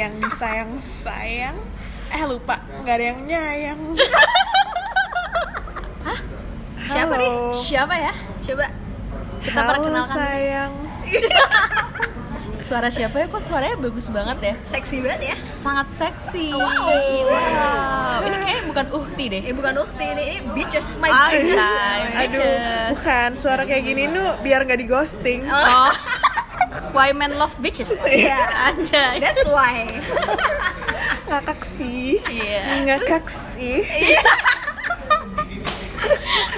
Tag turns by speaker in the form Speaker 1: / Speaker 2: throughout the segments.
Speaker 1: Yang disayang-sayang Eh lupa, nggak ada yang nyayang
Speaker 2: Siapa nih?
Speaker 1: Halo.
Speaker 2: Siapa ya? Coba kita
Speaker 1: Halo
Speaker 2: perkenalkan.
Speaker 1: sayang
Speaker 2: Suara siapa ya? Kok suaranya bagus banget ya?
Speaker 3: seksi banget ya
Speaker 2: Sangat seksi.
Speaker 3: Wow.
Speaker 2: Wow. Ini kayaknya bukan Uhti deh.
Speaker 3: eh bukan ukti ini, ini bitches my bitches.
Speaker 1: Aduh,
Speaker 2: Bitches.
Speaker 1: bukan, suara kayak gini nu biar nggak di ghosting
Speaker 2: Oh. Why men love bitches?
Speaker 3: Iya.
Speaker 2: Ada.
Speaker 3: that's why
Speaker 1: Ngakak sih
Speaker 2: Iya.
Speaker 1: Ngakak sih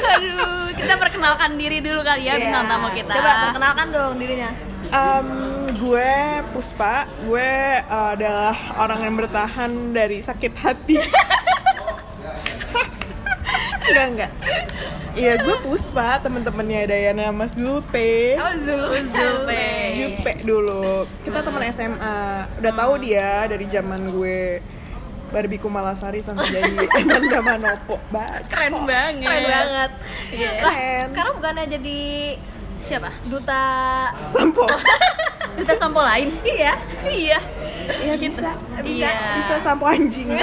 Speaker 2: Aduh, kita perkenalkan diri dulu kali ya bintang tamu kita.
Speaker 3: coba perkenalkan dong dirinya
Speaker 1: Em, gue Puspa, gue eh, adalah orang yang bertahan dari sakit hati. enggak enggak. Iya gue Puspa, temen-temennya Dayana Mas Zulte.
Speaker 3: oh Zul
Speaker 2: Zulpe.
Speaker 1: Jupe dulu. Kita teman SMA. Udah tahu dia dari zaman gue Barbie Kumalasari sampai jadi Amanda Manopo. Baca.
Speaker 2: Keren banget.
Speaker 3: keren banget
Speaker 2: Iya.
Speaker 3: lah
Speaker 1: Keren.
Speaker 3: sekarang bukannya jadi
Speaker 2: Siapa?
Speaker 3: duta
Speaker 1: Sampo.
Speaker 2: Kita sampo lain.
Speaker 3: iya
Speaker 2: Iya.
Speaker 1: Iya bisa.
Speaker 3: bisa
Speaker 2: Iya.
Speaker 1: Bisa sampo anjing.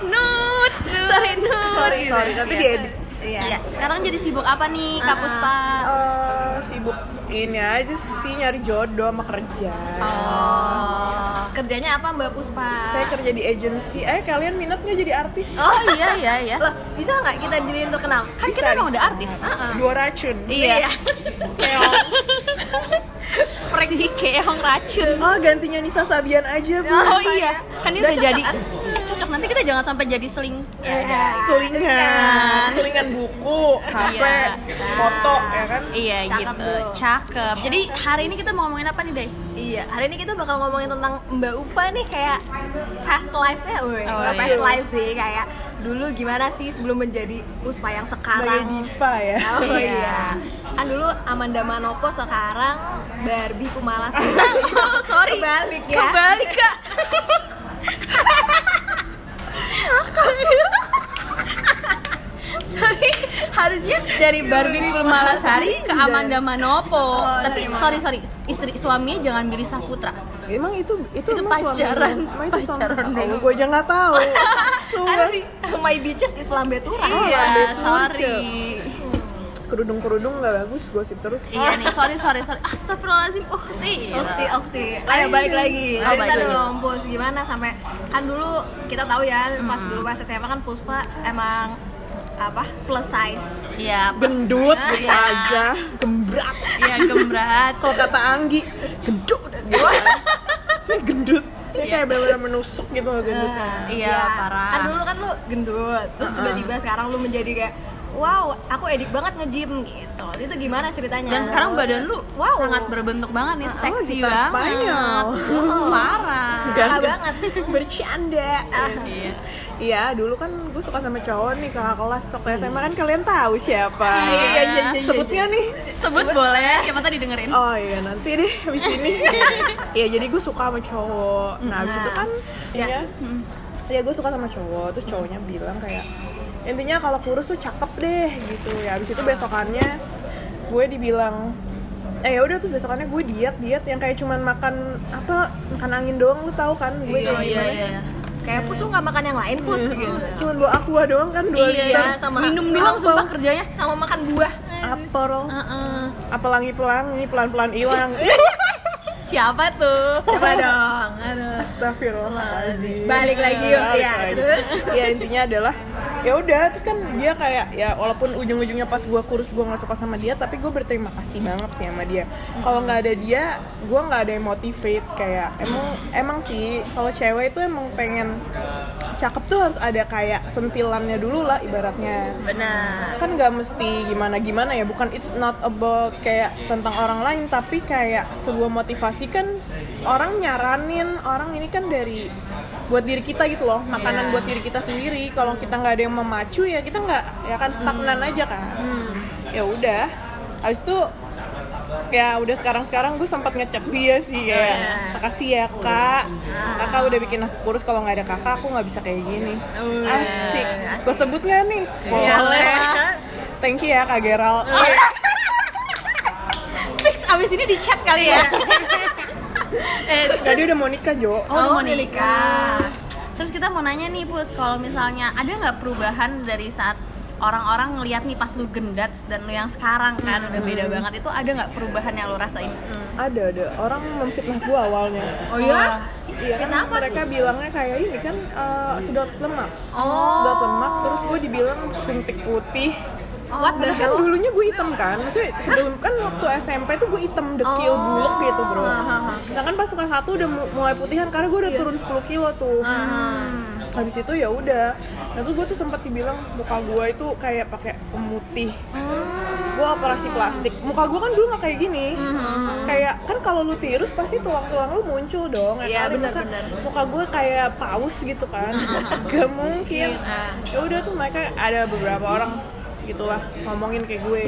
Speaker 2: Nut. Sorry Nut.
Speaker 1: sorry, sorry. Nanti diedit.
Speaker 3: Iya
Speaker 2: Iya. Sekarang jadi sibuk apa nih, Kak. Puspa?
Speaker 1: Eh, sibuk ini aja sih nyari jodoh sama kerja.
Speaker 2: Oh.
Speaker 3: kerjanya apa mbak Puspa
Speaker 1: Saya kerja di agency. Eh kalian minat nggak jadi artis?
Speaker 2: Oh iya iya iya.
Speaker 3: Loh, bisa nggak kita jadiin terkenal
Speaker 2: Kan
Speaker 1: Bisa,
Speaker 2: kita emang udah artis.
Speaker 1: Dua racun.
Speaker 2: Iya.
Speaker 1: Keong.
Speaker 2: Si keong racun.
Speaker 1: Oh gantinya Nisa Sabian aja bu.
Speaker 2: Oh iya, kan dia
Speaker 3: Udah
Speaker 2: jadi. Cocok nanti kita jangan sampai jadi seling. Ya
Speaker 3: Iya.
Speaker 2: udah.
Speaker 1: Selingan, selingan buku, HP,
Speaker 2: Iya.
Speaker 1: foto, ya kan?
Speaker 2: Iya
Speaker 3: Cakep
Speaker 2: gitu,
Speaker 3: tuh.
Speaker 2: cakep. Jadi hari ini kita mau ngomongin apa nih, Day?
Speaker 3: Iya, hari ini kita bakal ngomongin tentang Mbak Upa nih kayak past life-nya, woi.
Speaker 2: Oh, iya.
Speaker 3: past life sih, kayak dulu gimana sih sebelum menjadi Puspa yang
Speaker 1: Sebagai
Speaker 3: sekarang.
Speaker 1: diva ya.
Speaker 3: Oh
Speaker 2: Iya.
Speaker 3: iya. Kan dulu Amanda Manopo sekarang Barbie Kumalas.
Speaker 2: Oh, sorry.
Speaker 3: Kebalik ya.
Speaker 2: Kebalik, Kak. sorry, harusnya dari Barbie Kulmalasari ke Amanda Manopo.
Speaker 3: Oh,
Speaker 2: Tapi
Speaker 3: dari mana?
Speaker 2: sorry sorry, istri suaminya jangan Billy Saputra.
Speaker 1: Emang itu itu,
Speaker 2: Itu
Speaker 1: emang suami
Speaker 2: pacaran.
Speaker 1: lu? Emang itu suami
Speaker 2: Pacaran
Speaker 1: lu?
Speaker 2: dulu.
Speaker 1: Oh, gue aja nggak tahu.
Speaker 3: My Bitches Islam Betura.
Speaker 2: iya,
Speaker 1: Lambe
Speaker 2: sorry.
Speaker 1: Kerudung-kerudung nggak bagus, gosip terus.
Speaker 2: Iya nih, sorry sorry sorry. Astagfirullahaladzim. Ukti.
Speaker 3: Ukti, Ukti. Ayo balik lagi.
Speaker 2: Oh,
Speaker 3: Cerita dong, Pus. Gimana sampai kan dulu kita tahu ya pas dulu pas SMA kan Puspa emang apa plus size.
Speaker 2: Iya,
Speaker 1: Gendut, gitu
Speaker 2: Iya.
Speaker 1: aja, gembrak.
Speaker 2: Iya, gembrat.
Speaker 1: Kalau kata Anggi, gendut. Gitu. gendut. Dia
Speaker 2: Iya.
Speaker 1: kayak benar-benar menusuk gitu loh gendut.
Speaker 2: Iya, parah.
Speaker 3: Kan dulu kan lu gendut, terus tiba-tiba sekarang lu menjadi kayak wow, aku edik banget nge-gym gitu. Itu gimana ceritanya?
Speaker 2: Dan sekarang badan lu
Speaker 3: Wow.
Speaker 2: sangat berbentuk banget nih, seksi
Speaker 1: gitar
Speaker 2: banget.
Speaker 1: Spanyol.
Speaker 2: Oh, parah.
Speaker 3: Suka banget.
Speaker 1: Bercanda.
Speaker 3: Ah.
Speaker 2: Iya.
Speaker 1: Iya, dulu kan gue suka sama cowok nih kakak kelas waktu SMA kan kalian tahu siapa.
Speaker 2: Iya, iya, iya, iya,
Speaker 1: Sebutnya nih.
Speaker 2: Sebut boleh, siapa tadi dengerin?
Speaker 1: Oh iya nanti deh habis ini. Iya jadi gue suka sama cowok. Nah habis itu kan ya,
Speaker 2: Hmm.
Speaker 1: ya gue suka sama cowok. Terus cowoknya bilang kayak intinya kalau kurus tuh cakep deh gitu. Ya habis itu besokannya gue dibilang eh ya udah tuh besokannya gue diet diet yang kayak cuman makan apa makan angin doang lu tahu kan gue
Speaker 2: Oh
Speaker 1: kayak
Speaker 2: iya
Speaker 1: gimana?
Speaker 2: iya.
Speaker 3: Kayak Pus lu nggak makan yang lain, Pus gitu.
Speaker 1: Cuman bawa aqua doang kan dua
Speaker 2: Iya,
Speaker 1: liter.
Speaker 3: sama
Speaker 2: minum minum
Speaker 1: Apa?
Speaker 2: sumpah kerjanya.
Speaker 3: Sama makan buah.
Speaker 1: Apel,
Speaker 2: Heeh.
Speaker 1: apelangi pelangi pelan pelan hilang.
Speaker 2: Siapa tuh?
Speaker 3: Coba dong. Aduh.
Speaker 1: Astagfirullahaladzim.
Speaker 3: Balik lagi yuk, ya. Terus?
Speaker 1: ya intinya adalah ya udah terus kan dia kayak ya walaupun ujung-ujungnya pas gua kurus gua nggak suka sama dia tapi gue berterima kasih banget sih sama dia kalau nggak ada dia gua nggak ada yang motivate kayak emang emang sih kalau cewek itu emang pengen cakep tuh harus ada kayak sentilannya dulu lah ibaratnya
Speaker 2: Benar.
Speaker 1: kan nggak mesti gimana gimana ya bukan it's not about kayak tentang orang lain tapi kayak sebuah motivasi kan orang nyaranin orang ini kan dari buat diri kita gitu loh makanan
Speaker 2: Iya.
Speaker 1: buat diri kita sendiri. Kalau kita nggak ada yang memacu ya kita nggak ya kan stagnan aja kan. Ya udah habis itu ya udah sekarang sekarang gue sempat ngechat dia sih kayak
Speaker 2: Iya.
Speaker 1: makasih ya kak. Kakak udah bikin aku kurus kalau nggak ada kakak aku nggak bisa kayak gini. Asik. Gue sebut nggak nih?
Speaker 2: Boleh.
Speaker 1: thank you ya kak Geral
Speaker 2: Fix abis ini di chat kali ya eh
Speaker 1: dia udah mau nikah Jo
Speaker 2: Oh, udah mau nikah. Terus kita mau nanya nih, Pus, kalau misalnya ada nggak perubahan dari saat orang-orang ngeliat nih pas lu gendats dan lu yang sekarang kan udah beda banget itu ada nggak perubahan yang lu rasain?
Speaker 1: ada ada orang memfitnah gue awalnya
Speaker 2: Oh iya?
Speaker 1: Iya kan
Speaker 3: Kenapa?
Speaker 1: mereka bilangnya kayak ini kan eh, sedot lemak
Speaker 2: Oh.
Speaker 1: sedot lemak terus gue dibilang suntik putih
Speaker 3: What the
Speaker 1: kan
Speaker 3: hell?
Speaker 1: dulunya gue hitam kan, maksudnya sebelum kan waktu SMP tuh gue hitam dekil
Speaker 3: Oh.
Speaker 1: buluk gitu bro. Nah kan pas kelas satu udah mu- mulai putihan karena gue udah turun 10 kilo tuh.
Speaker 3: Hmm.
Speaker 1: Habis itu ya udah, nah tuh gue tuh sempat dibilang muka gue itu kayak pakai pemutih. Gue operasi plastik. Muka gue kan dulu nggak kayak gini. Kayak kan kalau lu tirus pasti tulang-tulang lu muncul dong. ya
Speaker 3: Iya,
Speaker 1: kali. Masa
Speaker 3: benar-benar.
Speaker 1: Muka gue kayak paus gitu kan. Gak mungkin.
Speaker 3: Iya.
Speaker 1: Ya udah tuh mereka ada beberapa orang gitulah ngomongin kayak gue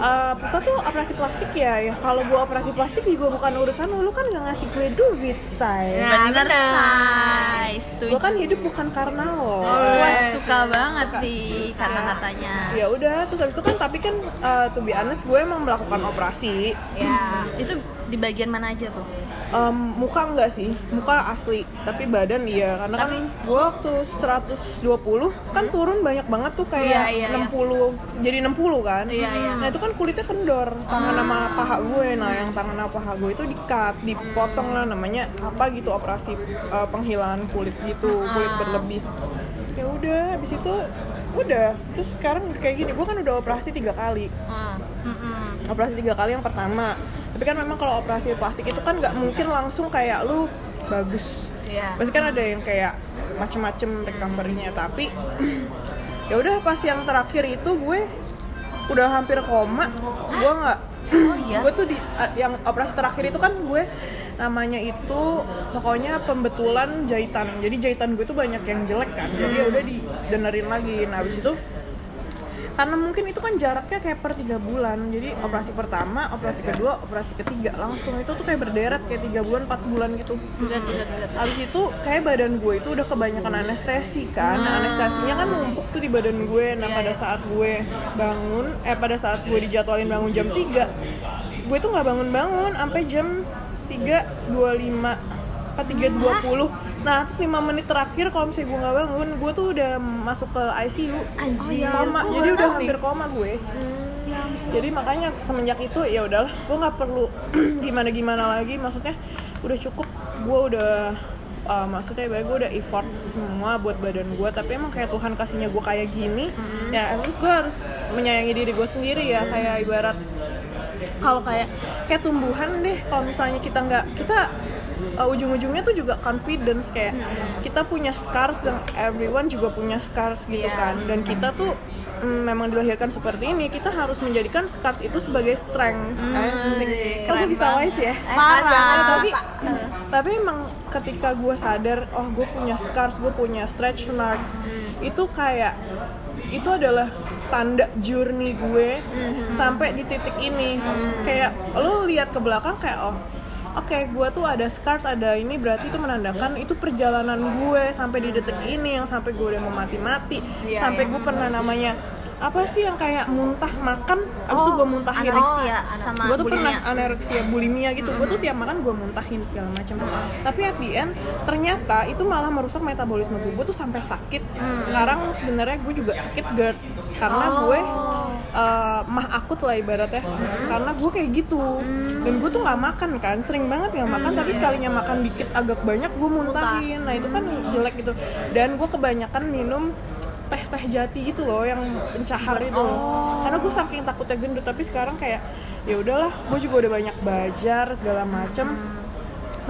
Speaker 1: Eh Pupa tuh operasi plastik ya ya kalau gue operasi plastik juga bukan urusan lu lu kan gak ngasih gue duit say
Speaker 3: Nah,
Speaker 2: Bener,
Speaker 3: bener.
Speaker 2: say.
Speaker 1: Gue kan hidup bukan karena lo
Speaker 2: Wah, suka banget sih kata-katanya.
Speaker 1: ya udah terus habis itu kan tapi kan eh, to be honest gue emang melakukan operasi
Speaker 2: Ya, itu di bagian mana aja tuh?
Speaker 1: Em, muka enggak sih. Muka asli. Tapi badan iya. Karena kan gue waktu 120 kan turun banyak banget tuh kayak
Speaker 2: Iya, iya, iya.
Speaker 1: 60 jadi 60 kan.
Speaker 2: Iya, iya.
Speaker 1: nah itu kan kulitnya kendor. Tangan sama paha gue. Nah yang tangan sama paha gue itu dikat dipotong lah namanya apa gitu operasi eh, penghilangan kulit gitu kulit berlebih. Ya udah habis itu udah. Terus sekarang kayak gini gue kan udah operasi tiga kali.
Speaker 2: Mm-mm.
Speaker 1: Operasi tiga kali yang pertama. Tapi kan memang kalau operasi plastik itu kan nggak mungkin langsung kayak lu bagus.
Speaker 2: Iya.
Speaker 1: pasti kan ada yang kayak macem-macem recovery-nya. Tapi ya udah pas yang terakhir itu gue udah hampir koma. Gue nggak
Speaker 2: Oh iya.
Speaker 1: gue tuh di yang operasi terakhir itu kan gue namanya itu pokoknya pembetulan jahitan. Jadi jahitan gue tuh banyak yang jelek kan. Jadi ya udah dibenerin lagi. Nah habis itu karena mungkin itu kan jaraknya kayak per tiga bulan. Jadi operasi pertama operasi kedua operasi ketiga. Langsung itu tuh kayak berderet kayak tiga bulan empat bulan gitu. Habis itu kayak badan gue itu udah kebanyakan anestesi kan. Nah, anestesinya kan numpuk tuh di badan gue. Nah pada saat gue bangun eh pada saat gue dijadwalin bangun jam 3 gue tuh nggak bangun-bangun sampai jam 3.25 apa 3.20 nah terus 5 menit terakhir kalau misalnya gue nggak bangun gue tuh udah masuk ke ICU
Speaker 2: Anjir.
Speaker 1: koma
Speaker 2: Gue
Speaker 1: jadi
Speaker 2: baru
Speaker 1: udah hampir koma gue. Jadi makanya semenjak itu ya udahlah gue nggak perlu gimana gimana lagi. Maksudnya udah cukup. Gue udah uh, maksudnya baik gue udah effort semua buat badan gue tapi emang kayak Tuhan kasihnya gue kayak gini ya terus gue harus menyayangi diri gue sendiri ya. Kayak ibarat kalau kayak kayak tumbuhan deh. Kalau misalnya kita nggak kita uh, ujung-ujungnya tuh juga confidence kayak kita punya scars dan everyone juga punya scars gitu kan. Dan kita tuh mm, memang dilahirkan seperti ini kita harus menjadikan scars itu sebagai strength. Gue bisa wise ya?
Speaker 2: Parah.
Speaker 1: tapi tapi emang ketika gue sadar oh gue punya scars gue punya stretch marks itu kayak itu adalah tanda journey gue sampai di titik ini. Kayak lo lihat ke belakang kayak oh oke gue tuh ada scars ada ini berarti itu menandakan itu perjalanan gue sampai di detik ini yang sampai gue udah mau mati-mati. Sampai gue pernah namanya apa sih yang kayak muntah makan? Abis itu gue muntahin.
Speaker 2: Anoreksia sama
Speaker 1: gue tuh pernah
Speaker 2: bulimia.
Speaker 1: anoreksia bulimia gitu. Gue tuh tiap makan gue muntahin segala macam. Tapi at the end ternyata itu malah merusak metabolisme gue gue tuh sampai sakit. Sekarang sebenarnya gue juga sakit GERD. Karena gue eh, mah akut lah ibaratnya. Karena gue kayak gitu. Dan gue tuh nggak makan kan sering banget nggak makan tapi sekalinya makan dikit agak banyak gue muntahin. Nah itu kan jelek gitu. Dan gue kebanyakan minum teh teh jati gitu loh yang pencahar itu. Karena gue saking takutnya gendut tapi sekarang kayak ya udahlah gue juga udah banyak belajar segala macem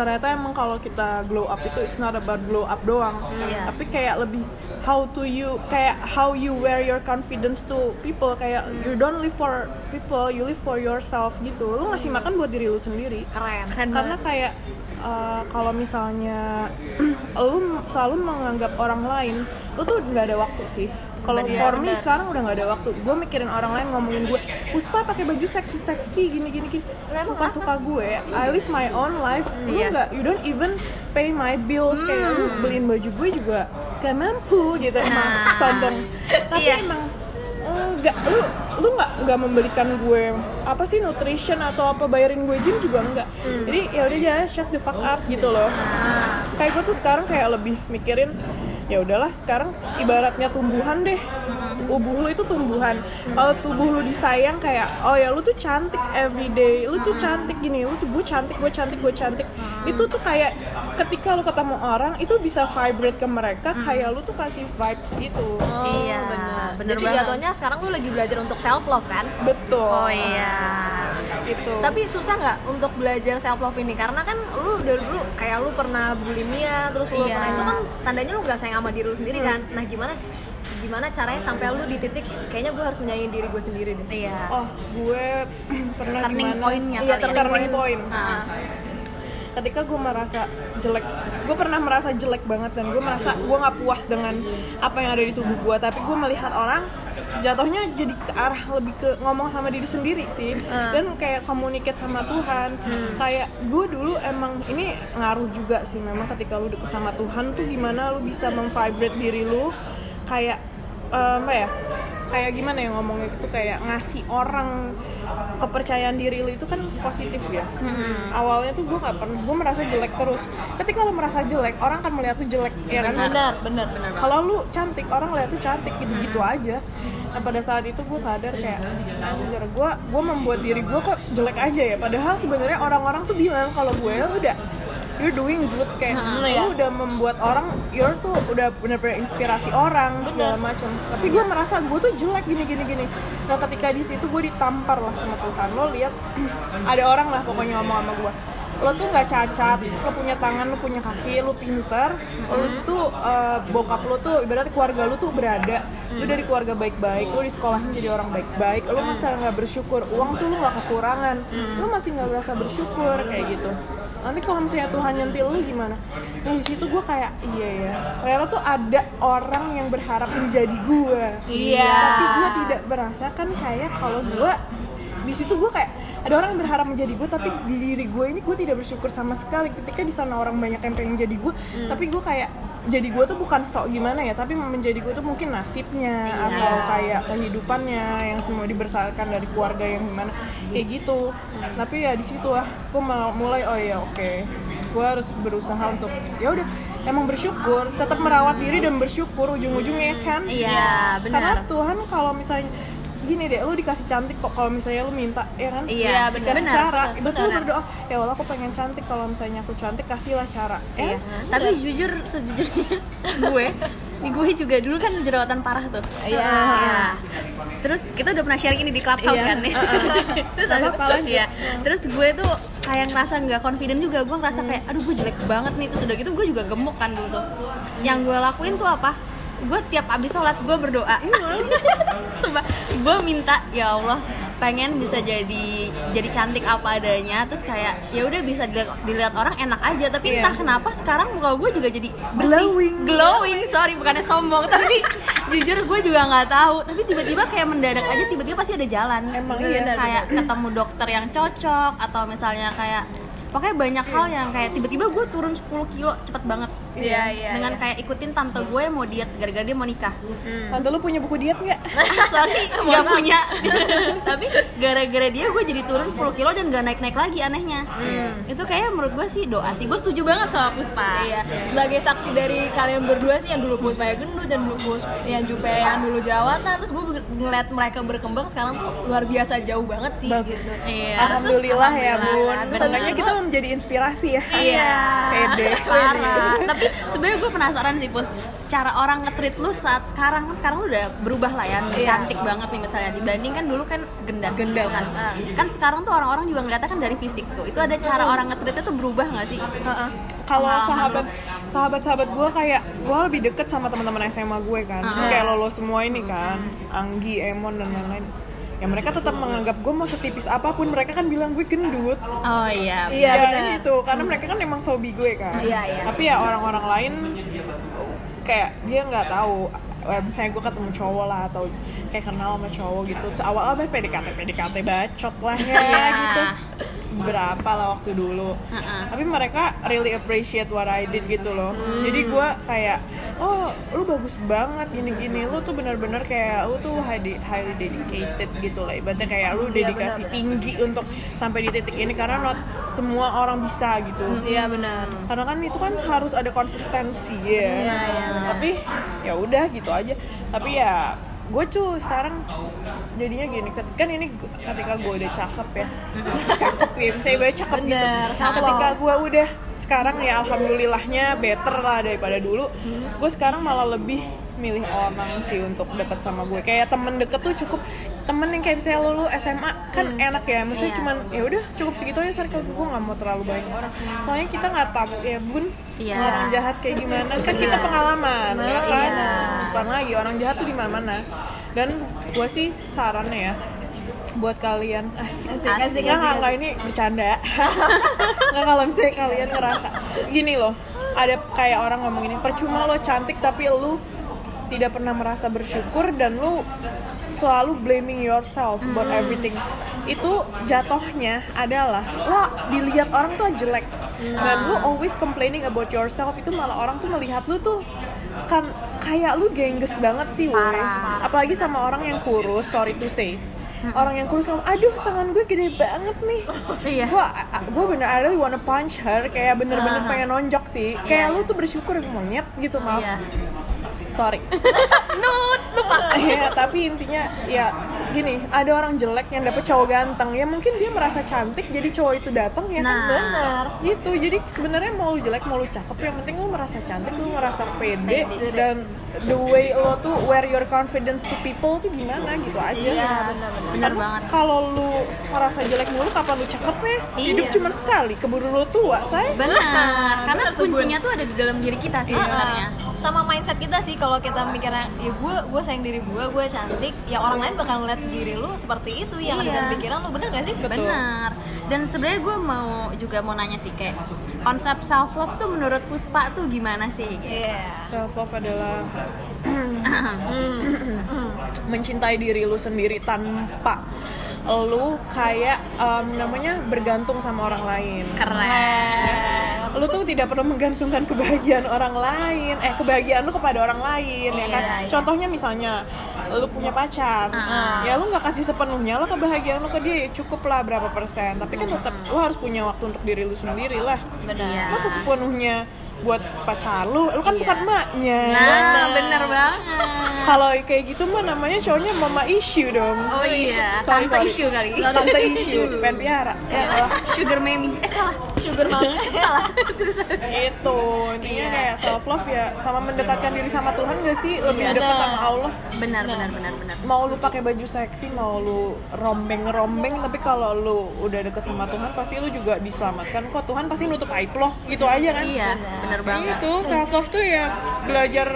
Speaker 1: ternyata emang kalau kita glow up itu it's not about glow up doang.
Speaker 2: Iya.
Speaker 1: tapi kayak lebih how to you kayak how you wear your confidence to people. Kayak you don't live for people you live for yourself gitu. Lu ngasih makan buat diri lu sendiri.
Speaker 3: Keren.
Speaker 1: karena kayak uh, kalau misalnya lu selalu menganggap orang lain lu tuh nggak ada waktu sih kalau
Speaker 2: Benar,
Speaker 1: for me sekarang udah nggak ada waktu. Gue mikirin orang lain ngomongin gue Puspa pakai baju seksi seksi gini gini gini. Suka suka gue I live my own life. Lu
Speaker 2: Iya.
Speaker 1: nggak you don't even pay my bills. Kayak lu beliin baju gue juga gak mampu gitu. Emang sombong tapi
Speaker 2: Iya.
Speaker 1: emang enggak lu lu nggak nggak memberikan gue apa sih nutrition atau apa bayarin gue gym juga enggak jadi ya udah ya shut the fuck up gitu loh. Kayak gue tuh sekarang kayak lebih mikirin ya udahlah sekarang ibaratnya tumbuhan deh. Tubuh lu itu tumbuhan. Kalau tubuh lu disayang kayak oh ya lu tuh cantik everyday lu tuh cantik gini lu tuh gue cantik gue cantik gue cantik. Itu tuh kayak ketika lu ketemu orang itu bisa vibrate ke mereka kayak lu tuh kasih vibes gitu.
Speaker 2: Iya bener
Speaker 3: Jadi
Speaker 2: banget.
Speaker 3: jatuhnya sekarang lu lagi belajar untuk self love kan?
Speaker 1: betul.
Speaker 2: Oh iya
Speaker 1: gitu
Speaker 3: Tapi susah nggak untuk belajar self love ini? Karena kan lu dari dulu kayak lu pernah bulimia, terus lu
Speaker 2: Iya.
Speaker 3: pernah itu kan tandanya lu nggak sayang sama diri lu sendiri kan? Nah gimana gimana caranya sampai lu di titik kayaknya gue harus menyayangi diri gue sendiri deh.
Speaker 2: iya
Speaker 1: oh gue pernah
Speaker 2: turning
Speaker 1: gimana
Speaker 2: pointnya
Speaker 3: Iya,
Speaker 2: ya.
Speaker 1: turning point
Speaker 2: Ah.
Speaker 1: ketika gue merasa jelek gue pernah merasa jelek banget dan gue merasa gue nggak puas dengan apa yang ada di tubuh gue tapi gue melihat orang jatuhnya jadi ke arah lebih ke ngomong sama diri sendiri sih. Dan kayak communicate sama Tuhan. Kayak gue dulu emang ini ngaruh juga sih memang ketika lu deket sama Tuhan tuh gimana lu bisa memvibrate diri lu. Kayak eh, apa ya kayak gimana ya ngomongnya gitu kayak ngasih orang kepercayaan diri lu itu kan positif ya. Awalnya tuh gue nggak pernah gue merasa jelek terus. Ketika lu merasa jelek orang kan melihat lu jelek ya kan?
Speaker 2: Bener bener bener banget
Speaker 1: kalau lu cantik orang lihat tuh cantik gitu gitu aja. Nah pada saat itu gue sadar kayak anjir gue gue membuat diri gue kok jelek aja ya. Padahal sebenarnya orang-orang tuh bilang kalau gue udah you're doing good kayak lu udah membuat orang you're tuh udah bener-bener inspirasi orang segala macam. Tapi gue merasa gue tuh jelek gini gini gini. Nah ketika di situ gue ditampar lah sama Tuhan. Lo lihat ada orang lah pokoknya ngomong sama gue lo tuh nggak cacat lo punya tangan lo punya kaki lo pinter lo tuh eh, bokap lo tuh ibaratnya keluarga lo tuh berada. Lo dari keluarga baik-baik lo di sekolahin jadi orang baik-baik lo masa nggak bersyukur uang tuh lo nggak kekurangan. Lo masih nggak berasa bersyukur kayak gitu. Nanti kalau misalnya Tuhan nyentil lu gimana? Nah di situ gue kayak iya ya ternyata tuh ada orang yang berharap menjadi gue
Speaker 2: Iya.
Speaker 1: tapi gue tidak merasakan kayak kalau gue di situ gue kayak ada orang yang berharap menjadi gue tapi di diri gue ini gue tidak bersyukur sama sekali. Ketika di sana orang banyak yang pengen jadi gue tapi gue kayak jadi gue tuh bukan sok gimana ya tapi menjadi gue tuh mungkin nasibnya atau kayak kehidupannya yang semua dibesarkan dari keluarga yang gimana kayak gitu. Tapi ya di situ lah gue mulai oh ya oke gue harus berusaha untuk ya udah emang bersyukur tetap merawat diri dan bersyukur ujung-ujungnya kan?
Speaker 2: Iya
Speaker 1: karena
Speaker 2: benar.
Speaker 1: Tuhan kalau misalnya gini deh, lu dikasih cantik kok kalau misalnya lu minta, ya kan?
Speaker 2: Iya,
Speaker 1: Dikasih
Speaker 2: benar.
Speaker 1: cara,
Speaker 2: Benar,
Speaker 1: betul
Speaker 2: benar.
Speaker 1: berdoa. Ya Allah aku pengen cantik kalau misalnya aku cantik kasihlah cara.
Speaker 2: Iya.
Speaker 1: Ya,
Speaker 2: Tapi jujur sejujurnya gue, di gue juga dulu kan jerawatan parah tuh.
Speaker 3: Iya.
Speaker 2: Iya. Terus kita udah pernah sharing ini di clubhouse
Speaker 1: Iya.
Speaker 2: kan nih. Terus ada
Speaker 1: apa-apa, lanjut.
Speaker 2: Iya. Terus gue tuh kayak ngerasa nggak confident juga. Gue ngerasa kayak aduh gue jelek banget nih. Terus udah gitu gue juga gemuk kan dulu tuh. Yang gue lakuin tuh apa? Gue tiap abis sholat gue berdoa. Sumpah, gue minta ya Allah pengen bisa jadi jadi cantik apa adanya. Terus kayak ya udah bisa dilihat, dilihat orang enak aja. Tapi
Speaker 1: Iya.
Speaker 2: entah kenapa sekarang muka gue juga jadi bersih.
Speaker 1: Glowing.
Speaker 2: glowing sorry bukannya sombong. Tapi jujur gue juga nggak tahu. Tapi tiba-tiba kayak mendadak aja tiba-tiba pasti ada jalan.
Speaker 1: Emang
Speaker 2: Iya,
Speaker 1: iya.
Speaker 2: kayak ketemu dokter yang cocok atau misalnya kayak pokoknya banyak hal yang kayak tiba-tiba gue turun 10 kilo cepet banget
Speaker 3: Iya, iya,
Speaker 2: dengan
Speaker 3: iya.
Speaker 2: kayak ikutin tante gue yang mau diet gara-gara dia mau nikah
Speaker 1: Tante lu punya buku diet nggak?
Speaker 2: sorry nggak punya tapi gara-gara dia gue jadi turun 10 kilo dan gak naik-naik lagi anehnya itu kayak menurut gue sih doa sih gue setuju banget sama Puspa
Speaker 3: Iya. Sebagai saksi dari kalian berdua sih yang dulu Puspa yang gendut dan dulu Pus yang Jupe yang dulu jerawatan terus gue ngeliat mereka berkembang sekarang tuh luar biasa jauh banget sih
Speaker 1: Bagus.
Speaker 3: gitu.
Speaker 2: Iya,
Speaker 1: Alhamdulillah
Speaker 2: terus
Speaker 1: ya
Speaker 2: alhamdulillah.
Speaker 1: bun. Seenggaknya kita menjadi inspirasi ya.
Speaker 2: Iya.
Speaker 1: Pede.
Speaker 2: Parah. Tapi sebenarnya gue penasaran sih, Pus. Cara orang nge-treat lu saat sekarang kan sekarang lu udah berubah lah ya, cantik banget nih misalnya dibanding kan dulu kan gendat.
Speaker 1: Gendat.
Speaker 2: Kan, kan sekarang tuh orang-orang juga ngeliatnya kan dari fisik tuh. Itu ada cara orang nge-treatnya tuh berubah nggak sih?
Speaker 1: Kalau
Speaker 2: Pengalaman
Speaker 1: sahabat sahabat-sahabat gue kayak gue lebih deket sama teman-teman SMA gue kan. Terus kayak lo, lo semua ini kan, Anggi, Emon dan lain-lain. Ya mereka tetap menganggap gue mau setipis apa pun mereka kan bilang gue gendut.
Speaker 2: Oh iya.
Speaker 3: Iya,
Speaker 1: ya
Speaker 3: benar.
Speaker 1: itu karena mereka kan emang sobi gue kan
Speaker 3: Iya, iya.
Speaker 1: tapi ya orang-orang lain kayak dia nggak tahu eh, misalnya gue ketemu cowok lah atau kayak kenal sama cowok gitu Terus awal-awal PDKT PDKT bacot lah ya
Speaker 2: Iya.
Speaker 1: gitu berapa lah waktu dulu.
Speaker 2: Heeh.
Speaker 1: tapi mereka really appreciate what I did gitu loh. Jadi gue kayak oh lu bagus banget gini-gini. Lu tuh bener-bener kayak lu tuh highly, dedicated gitu lah. Ibaratnya kayak lu dedikasi tinggi untuk sampai di titik ini karena not semua orang bisa gitu.
Speaker 3: Iya benar.
Speaker 1: karena kan itu kan harus ada konsistensi ya. Tapi ya udah gitu aja. Tapi ya gue tuh sekarang jadinya gini kan ini ketika gue udah cakep ya. Cakep ya saya gue cakep
Speaker 3: Bener,
Speaker 1: gitu
Speaker 3: cakep.
Speaker 1: ketika gue udah sekarang ya alhamdulillahnya better lah daripada dulu gue sekarang malah lebih milih orang sih untuk deket sama gue. Kayak temen deket tuh cukup temen yang kayak misalnya lo, lu SMA kan enak ya. Maksudnya
Speaker 2: Iya.
Speaker 1: cuman ya udah cukup segitu aja circle gue nggak mau terlalu banyak orang. Soalnya kita nggak tahu ya bun
Speaker 2: Iya.
Speaker 1: orang jahat kayak gimana. Kan kita pengalaman ya
Speaker 3: Nah,
Speaker 1: kan?
Speaker 3: iya.
Speaker 1: bukan lagi orang jahat tuh di mana mana dan gue sih sarannya ya buat kalian asik
Speaker 3: Asik, asik, asik,
Speaker 1: nggak, nggak, ini bercanda. Nggak kalau misalnya kalian ngerasa gini loh ada kayak orang ngomong ini percuma lo cantik tapi lu tidak pernah merasa bersyukur dan lu selalu blaming yourself about everything. Itu jatuhnya adalah lo dilihat orang tuh jelek. Dan lu always complaining about yourself itu malah orang tuh melihat lu tuh kan kayak lu gengges banget sih woy. Apalagi sama orang yang kurus sorry to say. Orang yang kurus ngomong aduh tangan gue gede banget nih.
Speaker 2: Iya.
Speaker 1: gue gue bener I really wanna punch her kayak bener-bener pengen nonjok sih. Kayak
Speaker 2: Iya,
Speaker 1: lu tuh bersyukur monyet gitu maaf.
Speaker 2: Iya.
Speaker 1: Sorry
Speaker 2: Nut, lupa.
Speaker 1: ya tapi intinya ya gini ada orang jelek yang dapet cowok ganteng ya mungkin dia merasa cantik jadi cowok itu datang ya kan
Speaker 2: Nah.
Speaker 3: Bener.
Speaker 1: gitu jadi sebenarnya mau lu jelek mau lu cakep yang penting lu merasa cantik lu ngerasa pede
Speaker 2: Pede.
Speaker 1: dan the way lo tuh wear your confidence to people tuh gimana gitu aja
Speaker 3: Iya benar benar.
Speaker 2: Banget.
Speaker 1: kalau lu ngerasa jelek mulu kapan lu cakepnya hidup
Speaker 2: Iya.
Speaker 1: cuma sekali keburu lu tua say
Speaker 2: Benar. Karena
Speaker 3: Bener tuh, Bun.
Speaker 2: kuncinya tuh ada di dalam diri kita sih sebenarnya.
Speaker 3: Sama mindset kita sih kalau kita mikirnya ya gue gue sayang diri gue gue cantik ya orang lain bakal ngeliat diri lu seperti itu yang ada
Speaker 2: Iya.
Speaker 3: dalam pikiran lu bener gak sih
Speaker 1: Betul.
Speaker 2: Benar. Dan sebenarnya gue mau juga mau nanya sih kayak konsep self love tuh menurut Puspa tuh gimana sih?
Speaker 3: Iya.
Speaker 1: self love adalah
Speaker 3: Hmm.
Speaker 1: Mencintai diri lu sendiri tanpa lu kayak em, namanya bergantung sama orang lain
Speaker 2: Keren.
Speaker 1: Lu tuh tidak perlu menggantungkan kebahagiaan orang lain eh kebahagiaan lu kepada orang lain ya kan
Speaker 3: Iya, iya.
Speaker 1: contohnya misalnya lu punya pacar
Speaker 2: Ah.
Speaker 1: ya lu nggak kasih sepenuhnya lo kebahagiaan lu ke dia ya cukup lah berapa persen tapi kan tetap lu harus punya waktu untuk diri lu sendiri lah
Speaker 3: benar
Speaker 2: Iya.
Speaker 1: masa sepenuhnya buat pacar lu lu kan
Speaker 2: Iya.
Speaker 1: bukan maknya
Speaker 2: Nah, bener banget.
Speaker 1: kalau kayak gitu mah namanya cowoknya mama issue dong
Speaker 2: Oh iya,
Speaker 1: Sorry,
Speaker 2: tante
Speaker 1: sorry.
Speaker 2: issue kali.
Speaker 1: tante issue pengen piara ya Allah.
Speaker 2: Sugar mami. Eh salah. Sugar mami. Eh, salah. Terus
Speaker 1: itu intinya
Speaker 2: Iya.
Speaker 1: kayak self love ya sama mendekatkan diri sama Tuhan gak sih lebih
Speaker 2: Iya.
Speaker 1: dekat sama Allah
Speaker 2: benar benar benar benar.
Speaker 1: mau lu pakai baju seksi mau lu rombeng rombeng tapi kalau lu udah deket sama Tuhan pasti lu juga diselamatkan kok Tuhan pasti nutup aib lo gitu aja kan
Speaker 2: Iya, benar banget.
Speaker 1: itu self love tuh ya belajar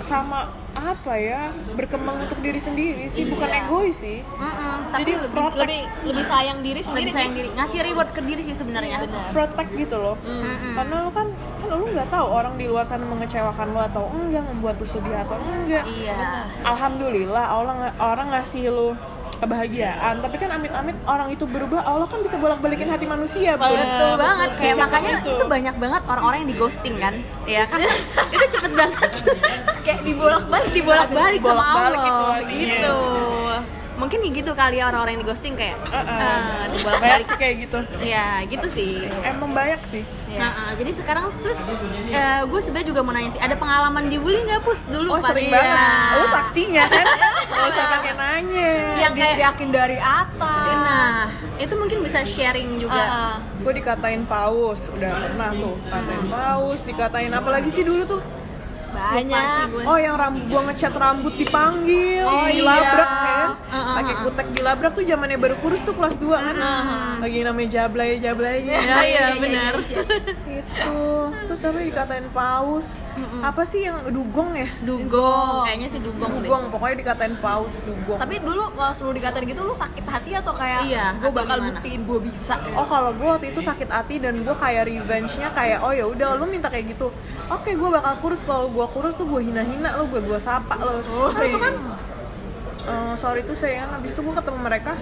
Speaker 1: sama apa ya berkembang untuk diri sendiri sih bukan
Speaker 3: Iya.
Speaker 1: egois sih
Speaker 2: Mm-mm, tapi
Speaker 1: Jadi
Speaker 2: lebih
Speaker 1: protect.
Speaker 3: lebih lebih sayang diri sendiri
Speaker 2: lebih sayang
Speaker 3: sih
Speaker 2: diri, ngasih reward ke diri sih sebenarnya.
Speaker 3: Benar.
Speaker 1: protect gitu loh
Speaker 2: Mm-mm.
Speaker 1: karena lu kan kan lu nggak tahu orang di luar sana mengecewakan lu atau enggak membuat lu sedih atau enggak
Speaker 2: Iya.
Speaker 1: alhamdulillah nga- orang ngasih lu kebahagiaan tapi kan amit-amit orang itu berubah Allah kan bisa bolak-balikin hati manusia Bun.
Speaker 2: Betul banget, kayak
Speaker 1: Secepat
Speaker 2: makanya
Speaker 1: itu.
Speaker 2: itu. banyak banget orang-orang yang di ghosting kan, ya kan? itu cepet banget,
Speaker 3: kayak dibolak-balik
Speaker 2: dibolak-balik sama Allah, gitu. Mungkin kayak gitu kali ya orang-orang yang di ghosting kayak, eh,
Speaker 1: banyak
Speaker 2: dibolak-balik.
Speaker 1: sih kayak gitu.
Speaker 2: Ya gitu sih.
Speaker 1: emang banyak sih.
Speaker 2: Nah, eh, jadi sekarang terus gue sebenarnya juga mau nanya sih, ada pengalaman dibully nggak pus dulu?
Speaker 1: Oh
Speaker 2: pas
Speaker 1: sering
Speaker 2: Iya.
Speaker 1: banget. Lu saksinya kan? Nggak usah pakai nanya.
Speaker 3: Yang kayak yakin dari atas.
Speaker 2: Nah, itu mungkin bisa sharing juga.
Speaker 3: Ah.
Speaker 1: gue dikatain paus udah pernah tuh katain paus dikatain apa lagi sih dulu tuh
Speaker 3: banyak
Speaker 2: gue.
Speaker 1: Oh yang rambut gua ngecat rambut dipanggil,
Speaker 3: Oh,
Speaker 1: dilabrak
Speaker 3: iya.
Speaker 1: kan?
Speaker 2: Uh, uh,
Speaker 1: Pakai
Speaker 2: uh.
Speaker 1: kutek dilabrak tuh zamannya baru kurus tuh kelas 2 kan? Lagi namanya jablay jablay
Speaker 2: Ya, iya
Speaker 3: iya,
Speaker 2: benar.
Speaker 1: Itu. Terus apa dikatain paus? Apa sih yang dugong ya?
Speaker 2: Dugong, kayaknya sih dugong deh.
Speaker 1: Dugong, pokoknya dikatain paus dugong.
Speaker 3: tapi dulu kalau selalu dikatain gitu lu sakit hati atau kayak
Speaker 2: Iya,
Speaker 3: gue
Speaker 2: atau
Speaker 3: bakal
Speaker 2: gimana?
Speaker 3: buktiin gue bisa
Speaker 1: Oh kalau gue waktu itu sakit hati dan gue kayak revenge-nya kayak oh ya udah lu minta kayak gitu, oke gue bakal kurus kalau gue kurus tuh gue hina-hina lo, gue gue sapa lo.
Speaker 3: Oh,
Speaker 1: Nah, itu
Speaker 3: iya.
Speaker 1: kan eh, sorry tuh sayang, habis itu gue ketemu mereka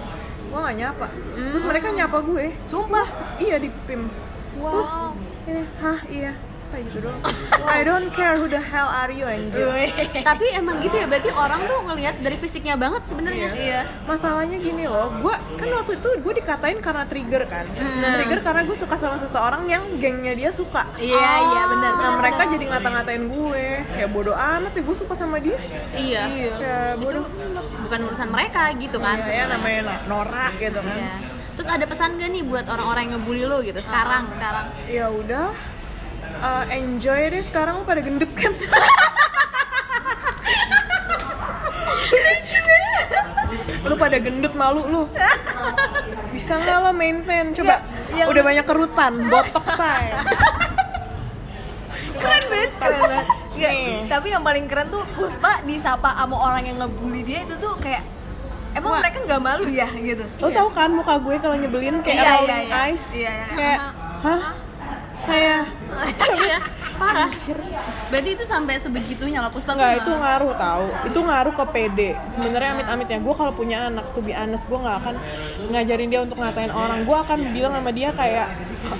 Speaker 1: gue gak nyapa terus mereka nyapa gue
Speaker 3: Sumpah.
Speaker 1: iya di pim terus
Speaker 3: Wow.
Speaker 1: ini hah iya kayak gitu I don't care who the hell are you anjir
Speaker 2: Tapi emang gitu ya, berarti orang tuh ngelihat dari fisiknya banget sebenarnya.
Speaker 3: Iya.
Speaker 1: masalahnya gini loh gue kan waktu itu gue dikatain karena trigger kan trigger karena gue suka sama seseorang yang gengnya dia suka
Speaker 2: Iya, iya benar.
Speaker 1: nah mereka
Speaker 2: benar.
Speaker 1: jadi ngata-ngatain gue ya bodoh amat ya gue suka sama dia
Speaker 2: Iya.
Speaker 1: ya bodoh
Speaker 2: Bukan urusan mereka gitu kan.
Speaker 1: ya, ya namanya na- Nora gitu kan
Speaker 2: Iya. Terus ada pesan gak nih buat orang-orang yang ngebully lo gitu sekarang, sekarang?
Speaker 1: ya udah uh, enjoy deh sekarang lu pada gendut kan lu pada gendut malu lu bisa nggak lo maintain coba
Speaker 3: Ya, yang-
Speaker 1: udah banyak kerutan botok say
Speaker 3: Keren banget.
Speaker 1: Nih.
Speaker 3: tapi yang paling keren tuh Puspa disapa sama orang yang ngebully dia itu tuh kayak emang
Speaker 2: Wah.
Speaker 3: mereka nggak malu ya gitu.
Speaker 1: lo tau kan muka gue kalau nyebelin kayak
Speaker 3: Iya,
Speaker 1: rolling
Speaker 3: iya, iya.
Speaker 1: eyes
Speaker 3: Iya, iya.
Speaker 1: kayak hah kayak
Speaker 2: Iya, parah. Berarti itu sampai sebegitunya lah Puspa
Speaker 1: Enggak, itu ngaruh tahu. Itu ngaruh ke PD. Sebenarnya amit-amitnya gue kalau punya anak tuh be honest, gue nggak akan ngajarin dia untuk ngatain orang. Gue akan bilang sama dia kayak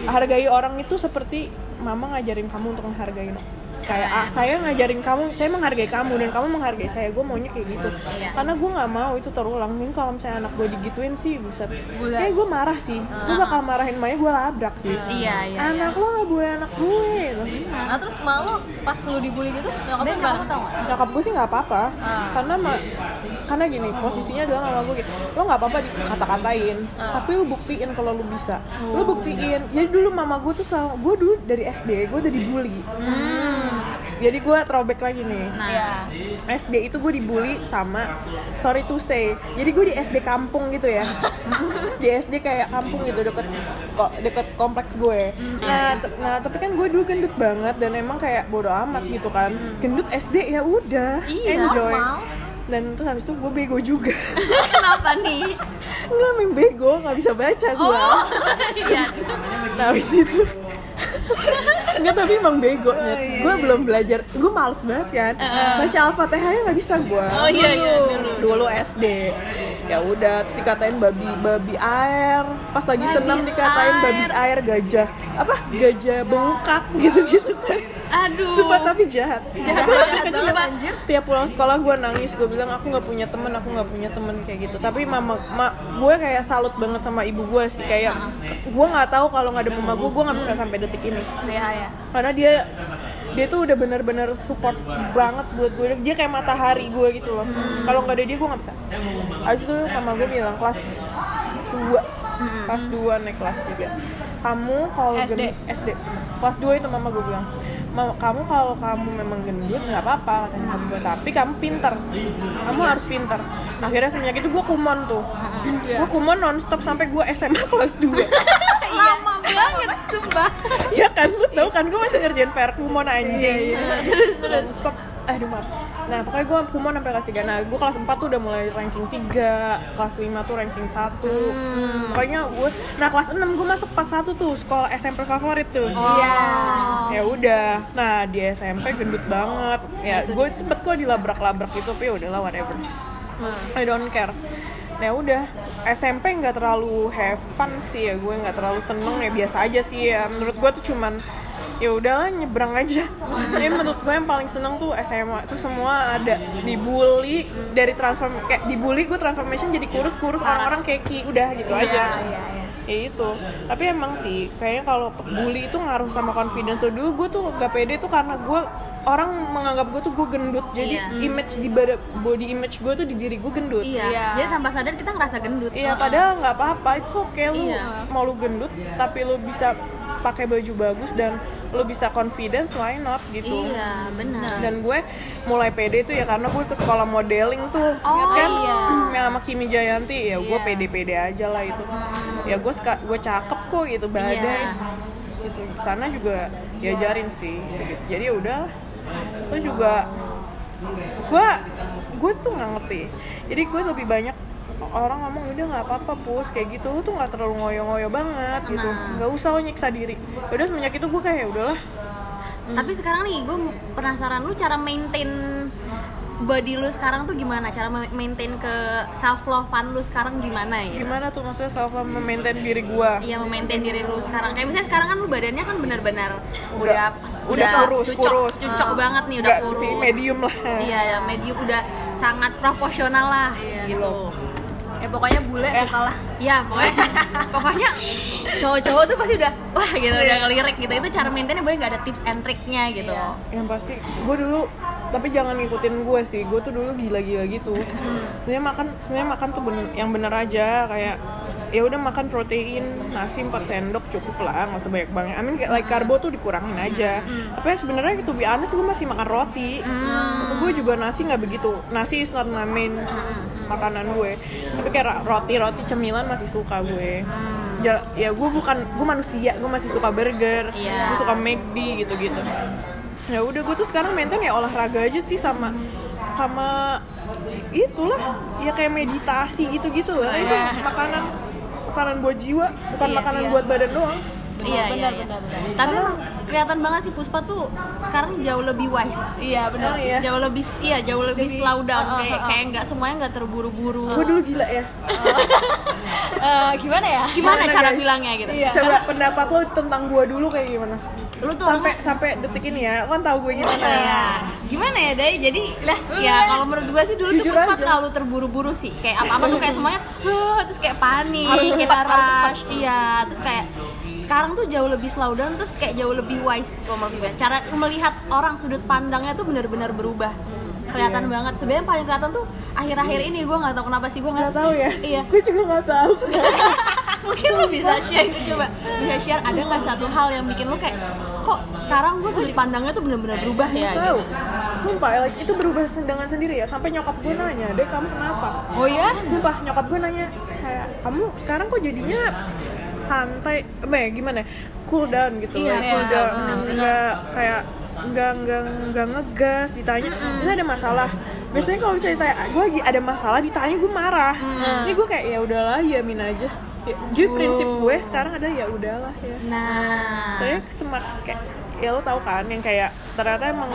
Speaker 1: hargai orang itu seperti mama ngajarin kamu untuk menghargai kayak ah, saya ngajarin kamu saya menghargai kamu dan kamu menghargai saya gue maunya kayak gitu
Speaker 2: Iya.
Speaker 1: karena gue nggak mau itu terulang ini kalau misalnya anak gue digituin sih bisa
Speaker 2: Bulat.
Speaker 1: kayak gue marah sih gue bakal marahin Maya gue labrak sih
Speaker 2: Iya, iya.
Speaker 1: anak lo nggak boleh anak gue gitu.
Speaker 3: Nah terus malu pas lu dibully gitu nyokap lu gimana?
Speaker 2: tau gak?
Speaker 1: nyokap gue sih nggak apa-apa
Speaker 3: Ah.
Speaker 1: karena ma karena gini posisinya adalah mama gue gitu lo nggak apa-apa dikata-katain
Speaker 3: Ah.
Speaker 1: tapi lu buktiin kalau lu bisa lu
Speaker 3: Oh.
Speaker 1: buktiin jadi dulu mama gue tuh selalu gue dulu dari SD gue udah dibully jadi gue throwback lagi nih.
Speaker 2: Nah,
Speaker 3: Iya.
Speaker 1: SD itu gue dibully sama sorry to say jadi gue di SD kampung gitu ya. Di SD kayak kampung gitu deket deket kompleks gue. Nah t- nah tapi kan gue dulu gendut banget dan emang kayak bodo amat gitu kan. Gendut SD ya udah
Speaker 2: Iya,
Speaker 1: enjoy.
Speaker 3: normal.
Speaker 1: dan terus habis itu gue bego juga.
Speaker 2: Kenapa nih?
Speaker 1: nggak main bego nggak bisa baca gue
Speaker 2: Oh, iya.
Speaker 1: nah habis itu Enggak tapi emang bego. Nyet. Gue belum belajar. Gue males banget kan. Baca Al-Fatihah nggak bisa gue
Speaker 2: Oh, iya, iya, dulu.
Speaker 1: Dulu SD ya udah terus dikatain babi babi air. Pas lagi senam dikatain babi air. gajah. Apa? Gajah bengkak gitu gitu
Speaker 2: Aduh.
Speaker 1: Sumpah tapi jahat.
Speaker 2: Jahat banget,
Speaker 1: waktu kecil
Speaker 3: anjir.
Speaker 1: tiap pulang sekolah gue nangis gue bilang aku nggak punya temen aku nggak punya temen kayak gitu. Tapi mama ma, gue kayak salut banget sama ibu gue sih kayak gue nggak tahu kalau nggak ada mama gue gue nggak bisa sampai detik ini.
Speaker 3: Iya ya.
Speaker 1: karena dia dia tuh udah bener-bener support banget buat gue dia kayak matahari gue gitu loh. Kalau nggak ada dia gue nggak bisa. Abis itu mama gue bilang kelas 2 kelas 2 naik kelas 3 kamu kalau
Speaker 3: SD.
Speaker 1: gen- SD. Kelas 2 itu mama gue bilang Mama, kamu kalau kamu memang gendut nggak apa-apa katanya nyokap gue tapi kamu pinter. Kamu harus pinter. Akhirnya semenjak itu gue kumon tuh. Gue kumon nonstop sampai gue SMA kelas 2
Speaker 2: Lama banget, sumpah.
Speaker 1: Iya kan, lu tau kan gue masih ngerjain PR kumon anjing. Bangsat. Aduh maaf Nah pokoknya gue kumon sampai kelas 3 Nah gue kelas 4 tuh udah mulai ranking 3 Kelas 5 tuh ranking 1 Pokoknya gue Nah kelas 6 gue masuk 41 tuh Sekolah SMP favorit tuh.
Speaker 3: Iya.
Speaker 1: Ya udah. Nah di SMP gendut banget. Ya gue sempet kok dilabrak-labrak gitu Tapi ya udahlah whatever. I don't care. Nah udah. SMP nggak terlalu have fun sih ya. Gue nggak terlalu seneng ya. Biasa aja sih ya. Menurut gue tuh cuman ya udahlah nyebrang aja Tapi menurut gue yang paling seneng tuh SMA itu semua ada dibully dari transform kayak dibully gue transformation jadi kurus-kurus orang-orang keki udah gitu aja
Speaker 3: Iya, iya.
Speaker 1: ya itu tapi emang sih kayaknya kalau bully itu ngaruh sama confidence tuh dulu gue tuh gak pede tuh karena gue orang menganggap gue tuh gue gendut jadi
Speaker 2: Iya.
Speaker 1: image di bada- body image gue tuh di diri gue gendut
Speaker 2: Iya.
Speaker 3: Iya.
Speaker 2: Jadi tanpa sadar kita ngerasa gendut.
Speaker 1: Iya, padahal nggak apa-apa, itu oke lu
Speaker 2: Iya.
Speaker 1: mau lu gendut, tapi lu bisa pakai baju bagus dan lu bisa confidence, why not gitu.
Speaker 2: Iya, benar.
Speaker 1: Dan gue mulai pede tuh ya karena gue ke sekolah modeling tuh,
Speaker 2: Oh,
Speaker 1: ya kan?
Speaker 2: iya.
Speaker 1: Yang sama Kimi Jayanti, ya gue
Speaker 2: Iya.
Speaker 1: pede-pede aja lah itu. Ya gue gue cakep kok gitu badai.
Speaker 2: Iya.
Speaker 1: Gitu. Sana juga diajarin sih. Gitu. Jadi ya udah, lu juga gue gue tuh nggak ngerti jadi gue lebih banyak orang ngomong udah nggak apa-apa pus kayak gitu lu tuh nggak terlalu ngoyo-ngoyo banget gitu
Speaker 2: Nah.
Speaker 1: nggak usah lo nyiksa diri udah semenjak itu gue kayak "Ya udahlah
Speaker 2: Tapi sekarang nih gue penasaran lu cara maintain body lu sekarang tuh gimana cara ma- maintain ke self lovean lu sekarang gimana ya
Speaker 1: gimana tuh maksudnya self love memaintain diri gua
Speaker 2: Iya memaintain diri lu sekarang. Kayak misalnya sekarang kan lu badannya kan benar-benar udah
Speaker 1: udah kurus,
Speaker 2: cucok,
Speaker 1: kurus.
Speaker 2: cucok
Speaker 1: Ah.
Speaker 2: banget nih udah kurus.
Speaker 1: sih, medium lah.
Speaker 2: Iya, medium udah sangat proporsional lah gitu.
Speaker 3: Ya pokoknya bule suka lah.
Speaker 2: Iya, pokoknya. Pokoknya cowok-cowok tuh pasti udah wah gitu udah ngelirik gitu. Itu cara maintainnya boleh nggak ada tips and triknya gitu.
Speaker 1: yang pasti gue dulu tapi jangan ngikutin gue sih. Gue tuh dulu gila-gila gitu. Sebenarnya makan sebenarnya makan tuh bener, yang bener aja. Kayak ya udah makan protein nasi 4 sendok cukup lah nggak usah banyak banget. I mean kayak like karbo tuh dikurangin aja. Tapi ya sebenarnya gitu be honest gue masih makan roti. Gue juga nasi nggak begitu. Nasi is not my main makanan gue. Tapi kayak roti roti cemilan masih suka gue. Ya ya gue bukan gue manusia gue masih suka burger
Speaker 2: Iya.
Speaker 1: gue suka McD gitu gitu ya udah gue tuh sekarang maintain ya olahraga aja sih sama sama itulah ya kayak meditasi gitu gitu lah itu makanan makanan buat jiwa bukan
Speaker 2: Iya,
Speaker 1: makanan
Speaker 2: iya.
Speaker 1: buat badan doang
Speaker 2: Iya, iya,
Speaker 3: benar,
Speaker 2: iya.
Speaker 3: benar, benar.
Speaker 2: Tapi emang kelihatan banget sih Puspa tuh sekarang jauh lebih wise.
Speaker 3: iya benar
Speaker 1: Oh, iya.
Speaker 2: Jauh lebih iya, jauh lebih,
Speaker 3: Lebih-
Speaker 2: slow down
Speaker 3: uh, uh,
Speaker 2: kayak
Speaker 3: uh, uh.
Speaker 2: kayak nggak semuanya nggak terburu-buru.
Speaker 1: gue dulu gila ya
Speaker 3: Eh, gimana ya
Speaker 2: Gimana cara
Speaker 1: guys?
Speaker 2: bilangnya gitu?
Speaker 3: Iya.
Speaker 1: coba pendapat lo tentang gue dulu kayak gimana
Speaker 2: Lu tuh
Speaker 1: sampai sampai detik ini ya lo kan tahu gue gimana
Speaker 2: Iya. Gimana ya, Day? Jadi lah ya kalau menurut gua sih dulu tuh
Speaker 1: Jujur
Speaker 2: Puspa
Speaker 1: aja.
Speaker 2: terlalu terburu-buru sih. Kayak apa-apa tuh kayak semuanya terus kayak panik,
Speaker 3: Harus
Speaker 2: kayak
Speaker 3: cepat, harus
Speaker 2: rush. Iya, terus kayak sekarang tuh jauh lebih slow down terus kayak jauh lebih wise kalau menurut gue. Cara melihat orang sudut pandangnya tuh benar-benar berubah. Kelihatan banget. Sebenarnya paling kelihatan tuh akhir-akhir ini gua nggak tahu kenapa sih gua
Speaker 1: nggak tahu ya
Speaker 2: Iya.
Speaker 1: gue juga nggak tahu
Speaker 2: mungkin lo bisa share coba bisa share ada nggak satu hal yang bikin lo kayak kok sekarang gue sudut pandangnya tuh benar-benar berubah ya
Speaker 1: tahu
Speaker 2: gitu.
Speaker 1: sumpah like, itu berubah dengan sendiri ya sampai nyokap gue nanya deh kamu kenapa
Speaker 3: oh ya
Speaker 1: sumpah nyokap gue nanya kayak kamu sekarang kok jadinya santai apa ya gimana ya? cool down gitu
Speaker 2: Iya, cool
Speaker 1: cool
Speaker 2: down,
Speaker 1: down.
Speaker 2: benar sih.
Speaker 1: nggak kayak nggak nggak nggak ngegas ditanya. Misalnya ada masalah. Biasanya kalau misalnya ditanya gue lagi ada masalah ditanya gue marah. Ini gue kayak ya udahlah yamin aja. Ya, jadi prinsip gue sekarang ada ya udahlah ya.
Speaker 2: Nah.
Speaker 1: Saya smart kayak ya lo tau kan yang kayak ternyata emang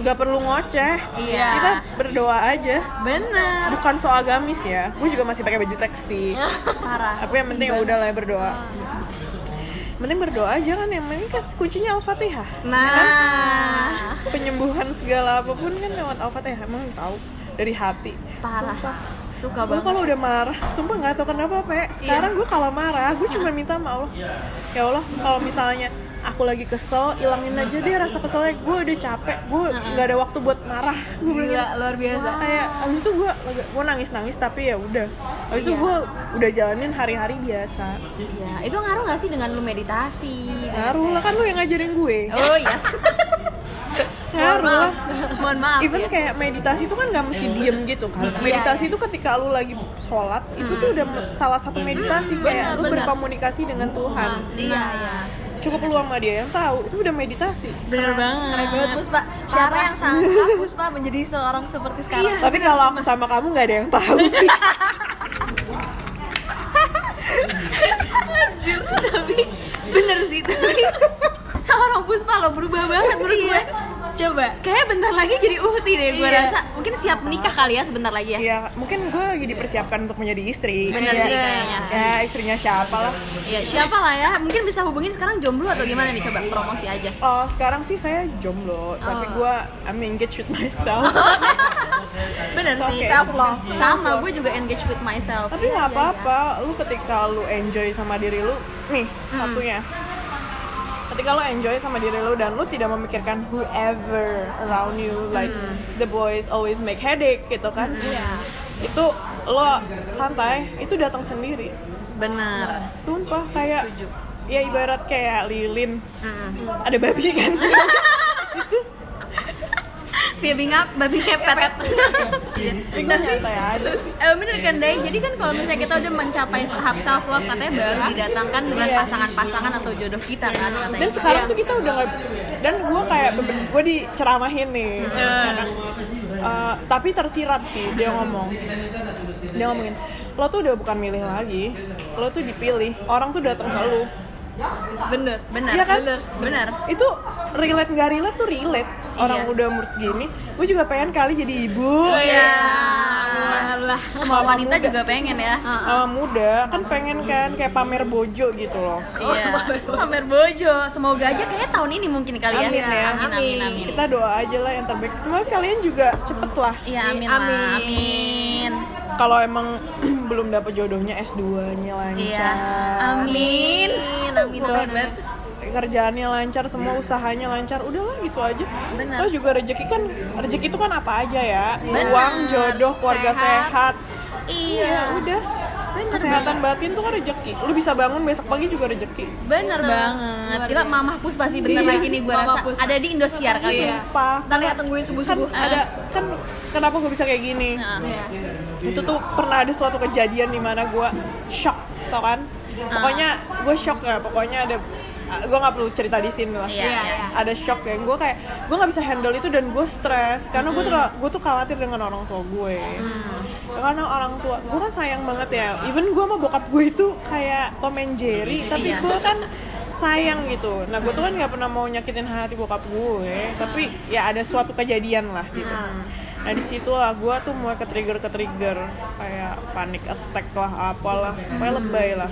Speaker 1: nggak perlu ngoceh.
Speaker 2: Iya.
Speaker 1: kita berdoa aja.
Speaker 2: Bener.
Speaker 1: Bukan so agamis ya gue juga masih pakai baju seksi.
Speaker 2: Parah.
Speaker 1: Tapi yang penting ya udah lah ya berdoa. Yang penting berdoa aja kan yang penting kan kuncinya al-fatihah.
Speaker 2: Nah.
Speaker 1: Penyembuhan segala apa pun kan lewat al-fatihah emang tahu dari hati.
Speaker 2: Parah.
Speaker 1: Sumpah.
Speaker 2: suka
Speaker 1: gue
Speaker 2: banget.
Speaker 1: kalau udah marah sumpah nggak tahu kenapa Pe. sekarang gue kalau marah gue cuma minta sama Allah. Ya Allah kalau misalnya aku lagi kesel ilangin aja deh rasa keselnya. Gue udah capek gue nggak ada waktu buat marah. Gue bilang
Speaker 3: Gila, luar biasa.
Speaker 1: Kayak abis itu gue gue nangis nangis tapi ya udah. Abis itu gue udah jalanin hari-hari biasa.
Speaker 2: Iya, itu ngaruh gak sih dengan lu meditasi?
Speaker 1: ngaruh lah kan lu yang ngajarin gue.
Speaker 2: Oh iya.
Speaker 1: ngaruh lah.
Speaker 2: Mohon maaf
Speaker 1: even
Speaker 2: ya.
Speaker 1: kayak meditasi itu kan nggak mesti diem gitu kan. Meditasi itu ketika lu lagi sholat itu tuh udah salah satu meditasi. Kayak
Speaker 3: benar,
Speaker 1: lu berkomunikasi dengan Tuhan.
Speaker 2: Iya, iya.
Speaker 1: Cukup lu sama dia yang tahu itu udah meditasi.
Speaker 2: Bener banget.
Speaker 3: keren banget Puspa. Siapa yang sangka Puspa menjadi seorang seperti sekarang.
Speaker 1: Tapi kalau aku sama kamu nggak ada yang tahu sih.
Speaker 2: Anjir, tapi bener sih tapi seorang Puspa lo berubah banget menurut gue.
Speaker 3: Coba
Speaker 2: Kayak bentar lagi jadi uhti deh gue
Speaker 3: Iya.
Speaker 2: rasa. Mungkin siap menikah kali ya sebentar lagi ya.
Speaker 1: Iya, mungkin gue lagi dipersiapkan untuk menjadi istri.
Speaker 2: Bener
Speaker 1: Iya.
Speaker 2: sih kayaknya.
Speaker 1: Ya, istrinya siapa lah?
Speaker 2: Iya, siapa lah ya? Mungkin bisa hubungin sekarang jomblo atau gimana nih coba promosi aja.
Speaker 1: Oh, sekarang sih saya jomblo, tapi
Speaker 2: Oh.
Speaker 1: gue I'm engaged with myself.
Speaker 2: Bener
Speaker 1: It's
Speaker 2: sih,
Speaker 1: okay.
Speaker 2: self love. Sama, gue juga engage with myself.
Speaker 1: tapi nggak apa-apa, lu ketika lu enjoy sama diri lu, nih satunya. Ketika lu enjoy sama diri lu dan lu tidak memikirkan whoever around you, like the boys always make headache gitu kan?
Speaker 2: Iya.
Speaker 1: Itu lo santai, itu datang sendiri.
Speaker 2: Bener.
Speaker 1: Sumpah kayak
Speaker 2: Setuju.
Speaker 1: ya ibarat kayak lilin
Speaker 2: Mm-mm.
Speaker 1: ada babi kan
Speaker 2: Baby ngap, babi ngepet.
Speaker 1: aja
Speaker 2: Eh, bener kan Day, jadi kan kalau misalnya kita udah mencapai tahap self love katanya baru didatangkan dengan
Speaker 1: Iya.
Speaker 2: pasangan-pasangan atau jodoh kita kan katanya.
Speaker 1: dan sekarang tuh kita udah nggak dan gue kayak gue diceramahin nih ya? Eh, tapi tersirat sih dia ngomong dia ngomongin lo tuh udah bukan milih lagi lo tuh dipilih orang tuh datang ke lo
Speaker 3: bener
Speaker 2: bener,
Speaker 1: Iya kan?
Speaker 2: bener, bener.
Speaker 1: itu relate nggak relate tuh relate orang
Speaker 2: Iya.
Speaker 1: udah umur segini gue juga pengen kali jadi ibu
Speaker 2: Oh iya.
Speaker 3: lah
Speaker 2: Semua wanita
Speaker 1: muda.
Speaker 2: juga pengen ya.
Speaker 1: Sama muda kan pengen kan kayak pamer bojo gitu loh
Speaker 2: Iya. Pamer bojo. Semoga aja kayaknya tahun ini mungkin kali ya.
Speaker 1: Amin ya.
Speaker 2: Amin amin amin.
Speaker 1: kita doa aja lah yang terbaik semoga kalian juga cepet lah
Speaker 2: Iya amin
Speaker 3: Amin.
Speaker 2: lah. Amin.
Speaker 1: kalau emang belum dapet jodohnya S2 nya lancar
Speaker 2: Iya. Amin.
Speaker 3: amin
Speaker 1: Terus
Speaker 3: amin
Speaker 1: kerjaannya lancar, semua usahanya lancar, udahlah gitu aja.
Speaker 2: Benar.
Speaker 1: Terus juga rezeki kan, rezeki itu kan apa aja ya,
Speaker 2: Benar.
Speaker 1: uang, jodoh, keluarga sehat,
Speaker 3: Sehat.
Speaker 1: ya
Speaker 2: Iya.
Speaker 1: udah. Kesehatan batin tuh kan rezeki. Lu bisa bangun besok pagi juga rezeki.
Speaker 2: Bener banget. Gila Mamah Pus pasti bentar
Speaker 1: Iya,
Speaker 2: lagi nih gue rasa
Speaker 3: Pus.
Speaker 2: ada di Indosiar kali ya.
Speaker 1: Sumpah.
Speaker 3: ntar ya tungguin subuh
Speaker 1: Kan
Speaker 3: subuh
Speaker 1: ada kan kenapa gue bisa kayak gini?
Speaker 2: Nah,
Speaker 1: Itu tuh pernah ada suatu kejadian di mana gue shock, tau kan? Pokoknya gue shock ya, pokoknya ada gue nggak perlu cerita di sini lah.
Speaker 2: Iya, iya.
Speaker 1: Ada shock ya, gue kayak gue nggak bisa handle itu dan gue stres karena gue tuh gue tuh khawatir dengan orang tua gue. Karena orang tua gue kan sayang banget ya. Even gue sama bokap gue itu kayak Tom and Jerry, tapi
Speaker 2: Iya.
Speaker 1: gue kan sayang gitu. Nah gue tuh kan nggak pernah mau nyakitin hati bokap gue, tapi ya ada suatu kejadian lah gitu. Nah di situ lah gue tuh mulai ke trigger ke trigger kayak panik attack lah apalah, kayak lebay lah.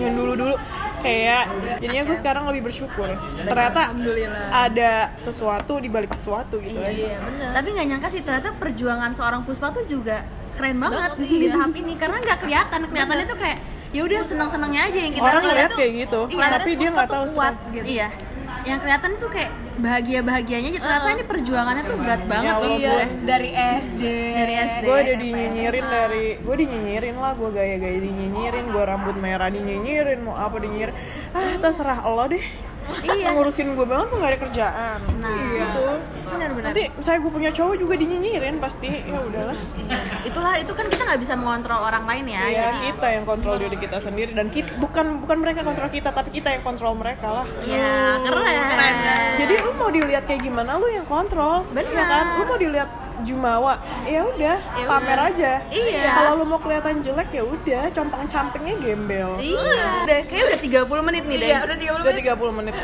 Speaker 1: Yang dulu dulu kayak jadinya gue sekarang lebih bersyukur. Ternyata
Speaker 3: Alhamdulillah.
Speaker 1: ada sesuatu di balik sesuatu gitu aja.
Speaker 3: iya bener
Speaker 2: Tapi nggak nyangka sih ternyata perjuangan seorang Puspa tuh juga keren banget di tahap ini karena nggak kelihatan kelihatannya tuh kayak ya udah senang-senangnya aja yang kita
Speaker 1: Orang
Speaker 2: lihat
Speaker 1: kayak gitu,
Speaker 2: Iya,
Speaker 1: tapi dia nggak tahu
Speaker 3: kuat gitu
Speaker 2: Iya. Yang kelihatan tuh kayak bahagia-bahagianya aja ternyata ini perjuangannya tuh berat banget
Speaker 1: Allah,
Speaker 2: loh
Speaker 3: iya
Speaker 2: gue.
Speaker 3: dari SD
Speaker 2: Dari SD.
Speaker 1: gue udah dinyinyirin
Speaker 3: SMA.
Speaker 1: dari gue dinyinyirin lah gue gaya-gaya dinyinyirin gue rambut merah dinyinyirin mau apa dinyinyirin ah terserah lo deh
Speaker 2: Iya.
Speaker 1: ngurusin gue banget tuh gak ada kerjaan
Speaker 2: Nah,
Speaker 1: gitu
Speaker 2: benar-benar.
Speaker 1: nanti saya gue punya cowok juga dinyinyirin pasti ya udahlah
Speaker 2: Itulah itu kan kita nggak bisa mengontrol orang lain ya.
Speaker 1: ya
Speaker 2: Jadi
Speaker 1: kita yang kontrol diri kita sendiri dan kita, bukan bukan mereka kontrol kita tapi kita yang kontrol mereka lah
Speaker 2: ya keren.
Speaker 1: jadi lu mau dilihat kayak gimana lu yang kontrol
Speaker 2: Benar.
Speaker 1: ya kan lu mau dilihat jumawa ya udah
Speaker 2: Ya
Speaker 1: pamer
Speaker 2: udah.
Speaker 1: Iya. aja
Speaker 2: Iya.
Speaker 1: kalau lu mau kelihatan jelek ya udah compang campingnya gembel
Speaker 2: Iya. Udah kayak udah 30 menit nih,
Speaker 3: iya
Speaker 2: Day.
Speaker 3: udah 30
Speaker 1: udah
Speaker 3: menit
Speaker 1: 30 menit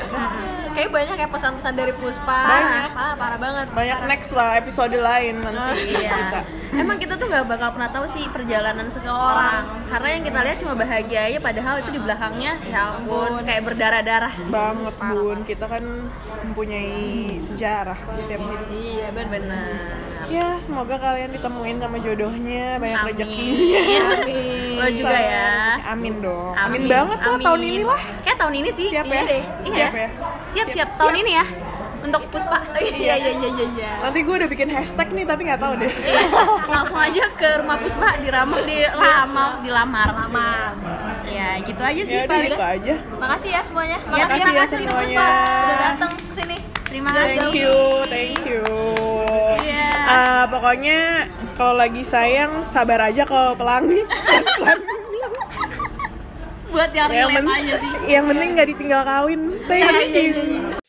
Speaker 3: kayak banyak ya pesan-pesan dari Puspa
Speaker 1: Banyak.
Speaker 3: parah, parah banget
Speaker 1: banyak next lah episode lain nanti
Speaker 2: Iya.
Speaker 1: kita
Speaker 2: Emang kita tuh nggak bakal pernah tahu sih perjalanan seseorang. Karena yang kita lihat cuma bahagia aja, padahal itu di belakangnya ya ampun kayak berdarah-darah.
Speaker 1: banget bun kita kan mempunyai sejarah di tiap hidup
Speaker 3: iya benar
Speaker 1: ya semoga kalian ditemuin sama jodohnya banyak
Speaker 2: Amin.
Speaker 1: rezekinya
Speaker 2: Lo juga ya.
Speaker 1: amin dong amin, banget lah tahun ini lah
Speaker 2: Kayak tahun ini sih.
Speaker 1: Siap
Speaker 2: iya
Speaker 1: ya?
Speaker 2: deh. Iya.
Speaker 1: Siap ya?
Speaker 2: Siap siap tahun ini ya. Untuk Puspa.
Speaker 3: iya iya iya iya iya
Speaker 1: nanti gue udah bikin hashtag nih tapi nggak tahu deh
Speaker 2: Langsung aja ke rumah Puspa diramal di lamar dilamar. Lamar. Ya, gitu aja sih
Speaker 1: ya
Speaker 2: paling.
Speaker 1: gitu aja
Speaker 3: makasih ya semuanya
Speaker 2: Ya,
Speaker 3: makasih ya
Speaker 2: kasih
Speaker 3: untuk
Speaker 1: semuanya.
Speaker 3: Puspa udah datang ke
Speaker 2: sini
Speaker 3: Terima
Speaker 2: kasih.
Speaker 1: thank you thank you
Speaker 2: Iya.
Speaker 1: Ah, pokoknya kalau lagi sayang sabar aja kalau pelangi
Speaker 2: Buat yang
Speaker 1: yang,
Speaker 2: relate aja sih.
Speaker 1: yang penting nggak ditinggal kawin thank
Speaker 2: Iya, iya,
Speaker 1: you
Speaker 2: iya.